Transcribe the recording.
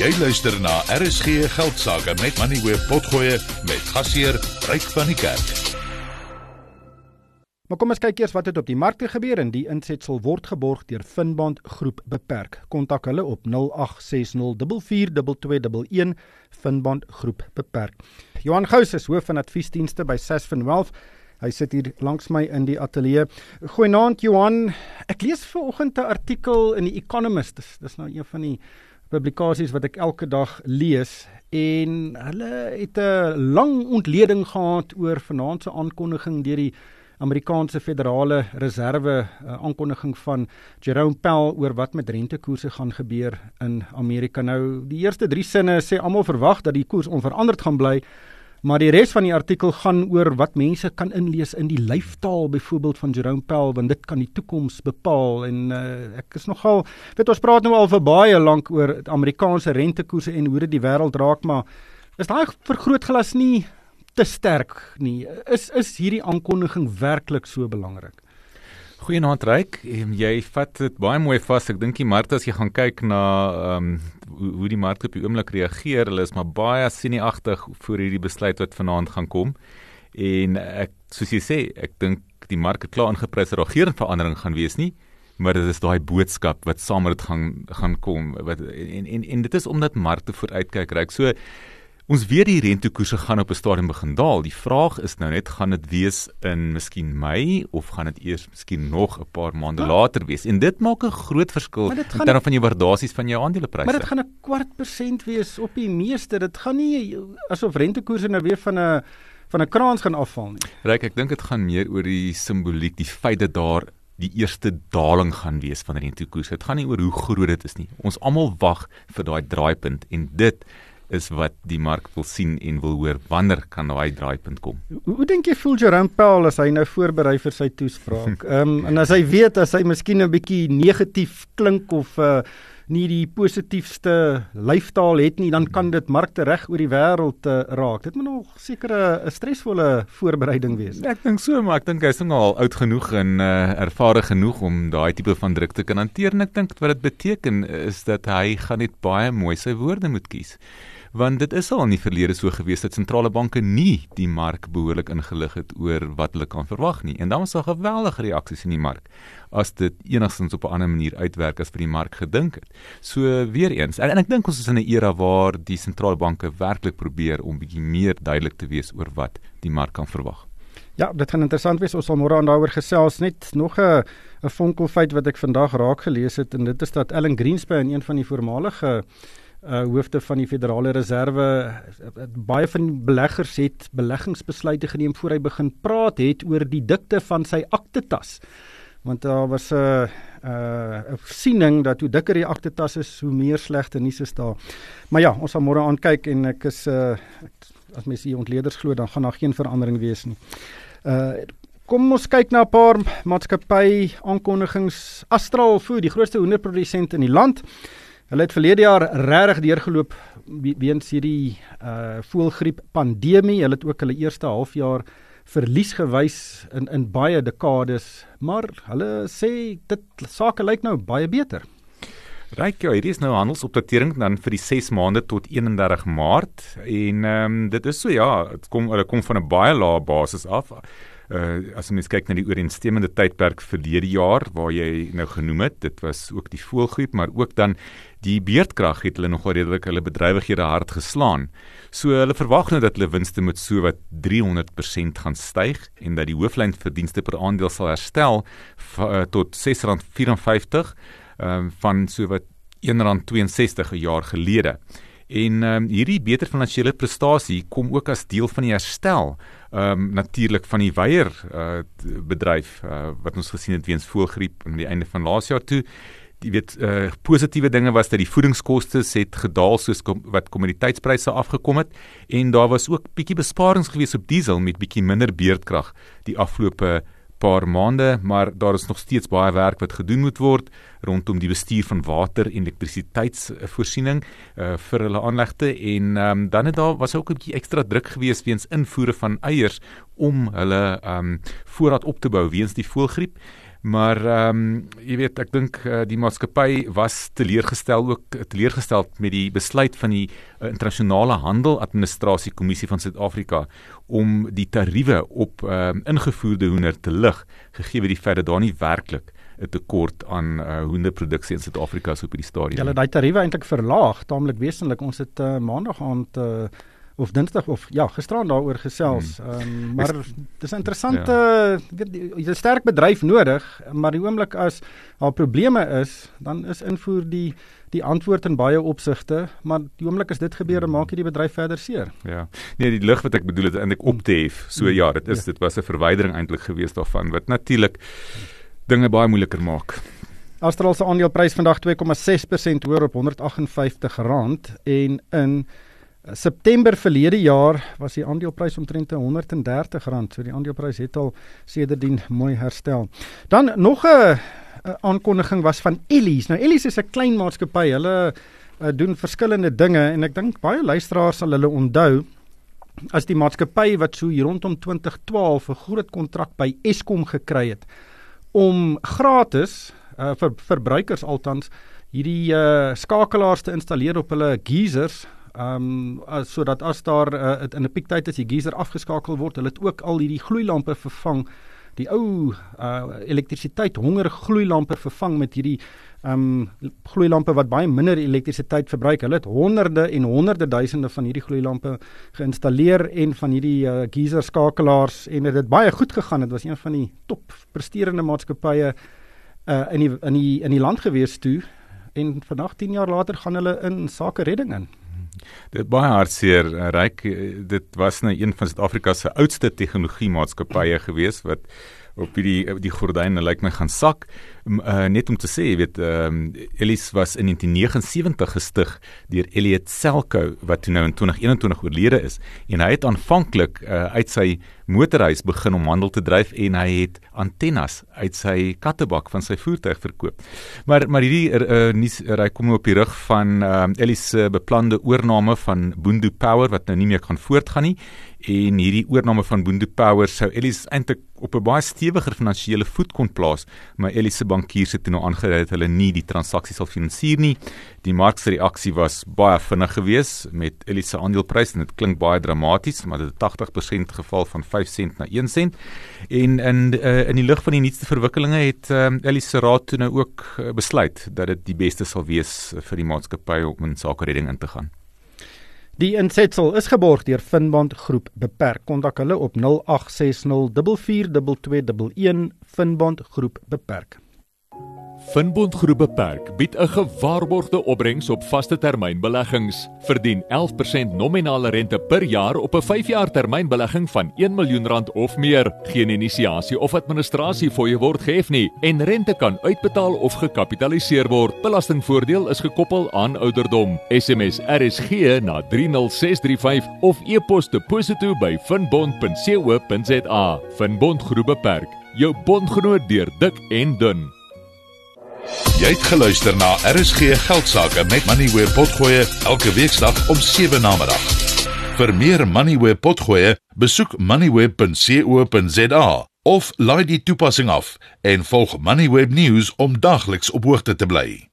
Jy luister na RSG Geldsaake met Money Web Potgoe met gasheer Ryk van die Kerk. Maar kom ons kyk eers wat het op die markte gebeur en die insetsel word geborg deur Finbond Groep Beperk. Kontak hulle op 0860442211 Finbond Groep Beperk. Johan Gous is hoof van adviesdienste by Sasfin Wealth. Hy sit hier langs my in die ateljee. Goeienaand Johan. Ek lees vanoggend 'n artikel in die Economist. Dis, dis nou een van die publikasies wat ek elke dag lees en hulle het 'n lang ontleding gehad oor vanaand se aankondiging deur die Amerikaanse Federale Reserve uh, aankondiging van Jerome Powell oor wat met rentekoerse gaan gebeur in Amerika. Nou die eerste 3 sinne sê almal verwag dat die koers onveranderd gaan bly, Maar die res van die artikel gaan oor wat mense kan inlees in die lyfstaal byvoorbeeld van Jerome Powell want dit kan die toekoms bepaal. En uh, ek is nogal weet ons praat nou al vir baie lank oor Amerikaanse rentekoerse en hoe dit die wêreld raak maar is daai vergrootglas nie te sterk nie? Is is hierdie aankondiging werklik so belangrik Goeienaand Ryk. Um, jy vat dit baie mooi vas. Ek dink die markte as jy gaan kyk na ehm um, hoe, hoe die markte op die oomblik reageer, hulle is maar baie sinieagtig voor hierdie besluit wat vanaand gaan kom. En ek soos jy sê, ek dink die mark het klaar ingeprys dat daar geen verandering gaan wees nie, maar dit is daai boodskap wat saam met dit gaan gaan kom wat en en en dit is omdat markte vooruitkyk Ryk. So Ons weet die rentekoerse gaan op 'n stadium begin daal. Die vraag is nou net gaan dit wees in miskien Mei of gaan dit eers miskien nog 'n paar maande ja. later wees. En dit maak 'n groot verskil in terme van jou waardasies van jou aandelepryse. Maar dit gaan 'n kwart persent wees op die meeste. Dit gaan nie asof rentekoerse nou weer van 'n van 'n kraans gaan afval nie. Ryk, ek dink dit gaan meer oor die simboliek, die feit dat daar die eerste daling gaan wees van rentekoerse. Dit gaan nie oor hoe groot dit is nie. Ons almal wag vir daai draaipunt en dit is wat die mark wil sien en wil hoor wanneer kan daai draaipunt kom. Hoe, hoe dink jy voel Jerome Powell as hy nou voorberei vir sy toespraak? Ehm um, en as hy weet as hy miskien 'n bietjie negatief klink of uh nie die positiefste lyfstaal het nie, dan kan dit markte reg oor die wêreld uh, raak. Dit moet nog seker 'n stresvolle voorbereiding wees. Ek dink so, maar ek dink hy's nog al oud genoeg en uh, ervare genoeg om daai tipe van druk te kan hanteer en ek dink wat dit beteken is dat hy gaan net baie mooi sy woorde moet kies want dit is al in die verlede so gewees dat sentrale banke nie die mark behoorlik ingelig het oor wat hulle kan verwag nie en dan was daar geweldige reaksies in die mark as dit enigstens op 'n ander manier uitwerk as vir die mark gedink het. So weer eens en, en ek dink ons is in 'n era waar die sentrale banke werklik probeer om bietjie meer duidelik te wees oor wat die mark kan verwag. Ja, dit gaan interessant wees. Ons sal môre aan daaroor gesels. Net nog 'n 'n vonkelfeit wat ek vandag raak gelees het en dit is dat Ellen Greenspan, een van die voormalige uh hoofde van die Federale Reserve uh, baie van beleggers het beleggingsbesluite geneem voor hy begin praat het oor die dikte van sy aktetas. Want daar was 'n uh, 'n uh, siening dat hoe dikker die aktetas is, hoe meer slegte nuus is daar. Maar ja, ons sal môre aankyk en ek is uh as mens hier ontleeders glo dan gaan daar geen verandering wees nie. Uh Kom ons kyk na 'n paar maatskappy aankondigings. Astral Food, die grootste hoenderprodusent in die land, Hulle het verlede jaar regtig deurgeloop weens hierdie uh voëlgriep pandemie. Hulle het ook hulle eerste halfjaar verlies gewys in in baie dekades, maar hulle sê dit sake lyk nou baie beter. Ryk ja, hierdie is nou handelsopdatering dan vir die 6 maande tot 31 Maart en ehm um, dit is so ja, dit kom hulle kom van 'n baie lae basis af uh, as ons kyk na die ooreenstemmende tydperk verlede jaar waar jy nou genoem het, dit was ook die voëlgriep, maar ook dan die beerdkrag het hulle nogal redelik hulle bedrywighede hard geslaan. So hulle verwag nou dat hulle winste met so wat 300% gaan styg en dat die hooflyn verdienste per aandeel sal herstel uh, tot R6.54 um, van so wat R1.62 'n jaar gelede. En ehm um, hierdie beter finansiële prestasie kom ook as deel van die herstel ehm um, natuurlik van die weier uh, bedryf uh, wat ons gesien het weens voëlgriep aan die einde van laas jaar toe. Jy weet uh, positiewe dinge was dat die voedingskoste het gedaal soos kom, wat kommoditeitspryse afgekom het en daar was ook bietjie besparings gewees op diesel met bietjie minder beerdkrag die afgelope paar maande, maar daar is nog steeds baie werk wat gedoen moet word rondom die bestuur van water en elektrisiteitsvoorsiening uh, vir hulle aanlegte en um, dan het daar was ook 'n bietjie ekstra druk gewees weens invoere van eiers om hulle um, voorraad op te bou weens die voëlgriep. Maar ehm um, jy weet ek dink uh, die maatskappy was teleurgestel ook teleurgestel met die besluit van die uh, internasionale handel administrasie kommissie van Suid-Afrika om die tariewe op ehm um, ingevoerde hoender te lig gegee word die feit dat daar nie werklik 'n tekort aan uh, hoenderproduksie in Suid-Afrika so op die stadium. Hulle daai tariewe eintlik verlaag, taamlik wesentlik. Ons het uh, maandag aand uh, of dinsdag of ja, gisteraan daaroor gesels. Hmm. Ehm um, maar dis 'n interessante ja. jy 'n sterk bedryf nodig, maar die oomblik as daar probleme is, dan is invoer die die antwoord in baie opsigte, maar die oomblik as dit gebeur, dan maak dit die bedryf verder seer. Ja. Nee, die lig wat ek bedoel het eintlik op te hef. So hmm. ja, dit is ja. dit was 'n verwydering eintlik geweest daarvan wat natuurlik dinge baie moeiliker maak. Astral se aandeleprys vandag 2,6% hoër op R158 en in September verlede jaar was die aandeleprys omtrent R130, so die aandeleprys het al sedertdien mooi herstel. Dan nog 'n aankondiging was van Ellis. Nou Ellis is 'n klein maatskappy. Hulle uh, doen verskillende dinge en ek dink baie luisteraars sal hulle onthou as die maatskappy wat so hier rondom 2012 'n groot kontrak by Eskom gekry het om gratis uh, vir verbruikers altans hierdie uh, skakelaars te installeer op hulle geysers Ehm um, sodat as daar uh, in 'n piektyd as die geyser afgeskakel word, hulle het ook al hierdie gloeilampe vervang, die ou uh, elektrisiteit honger gloeilampe vervang met hierdie um, gloeilampe wat baie minder elektrisiteit verbruik. Hulle het honderde en honderde duisende van hierdie gloeilampe geïnstalleer en van hierdie uh, geyser skakelaars en dit het baie goed gegaan. Dit was een van die top presterende maatskappye uh, in die in die in die land gewees toe en vandag 10 jaar later gaan hulle in sake redding in. Dit baie hartseer eh, ryk. Dit was nou een van Suid-Afrika se oudste tegnologie maatskappye gewees wat op die die gordyne lyk my gaan sak. Uh, net om te sê jy weet um, Ellis was in 1979 gestig deur Elliot Selko wat nou in 2021 oorlede is. En hy het aanvanklik uh, uit sy motorhuis begin om handel te dryf en hy het antennes uit sy kattebak van sy voertuig verkoop. Maar maar hierdie uh, nuus hy kom op die rug van uh, Ellis se beplande oorneem van Bundu Power wat nou nie meer kan voortgaan nie en hierdie oorneem van Bundu Power sou Ellis eintlik op 'n baie stewiger finansiële voet kon plaas, maar Ellis se bankiers het nou aangedui dat hulle nie die transaksie sal finansier nie. Die mark se reaksie was baie vinnig geweest met Ellis se aandeleprys en dit klink baie dramaties, maar dit het 80% geval van 5 sent na 1 sent. En in uh, in die lig van die nuutste verwikkelinge het um, Ellis se raad toe nou ook uh, besluit dat dit die beste sal wees vir die maatskappy om in sake redding in te gaan. Die insetsel is geborg deur Finbond Groep Beperk. Kontak hulle op 0860442211 Finbond Groep Beperk. Finbond Groep Beperk bied 'n gewaarborgde opbrengs op vaste termynbeleggings. Verdien 11% nominale rente per jaar op 'n 5-jaar termynbelegging van 1 miljoen rand of meer. Geen inisiasie of administrasie fooie word gehef nie en rente kan uitbetaal of gekapitaliseer word. Belastingvoordeel is gekoppel aan ouderdom. SMS RSG na 30635 of e-pos deposito by finbond.co.za. Finbond Groep Beperk. Jou bondgenoot deur dik en dun. Jy het geluister na RSG Geldsaake met Money where potgoe elke weeksdag om 7 na middag. Vir meer Money where potgoe, besoek moneyweb.co.za of laai die toepassing af en volg Moneyweb News om dagliks op hoogte te bly.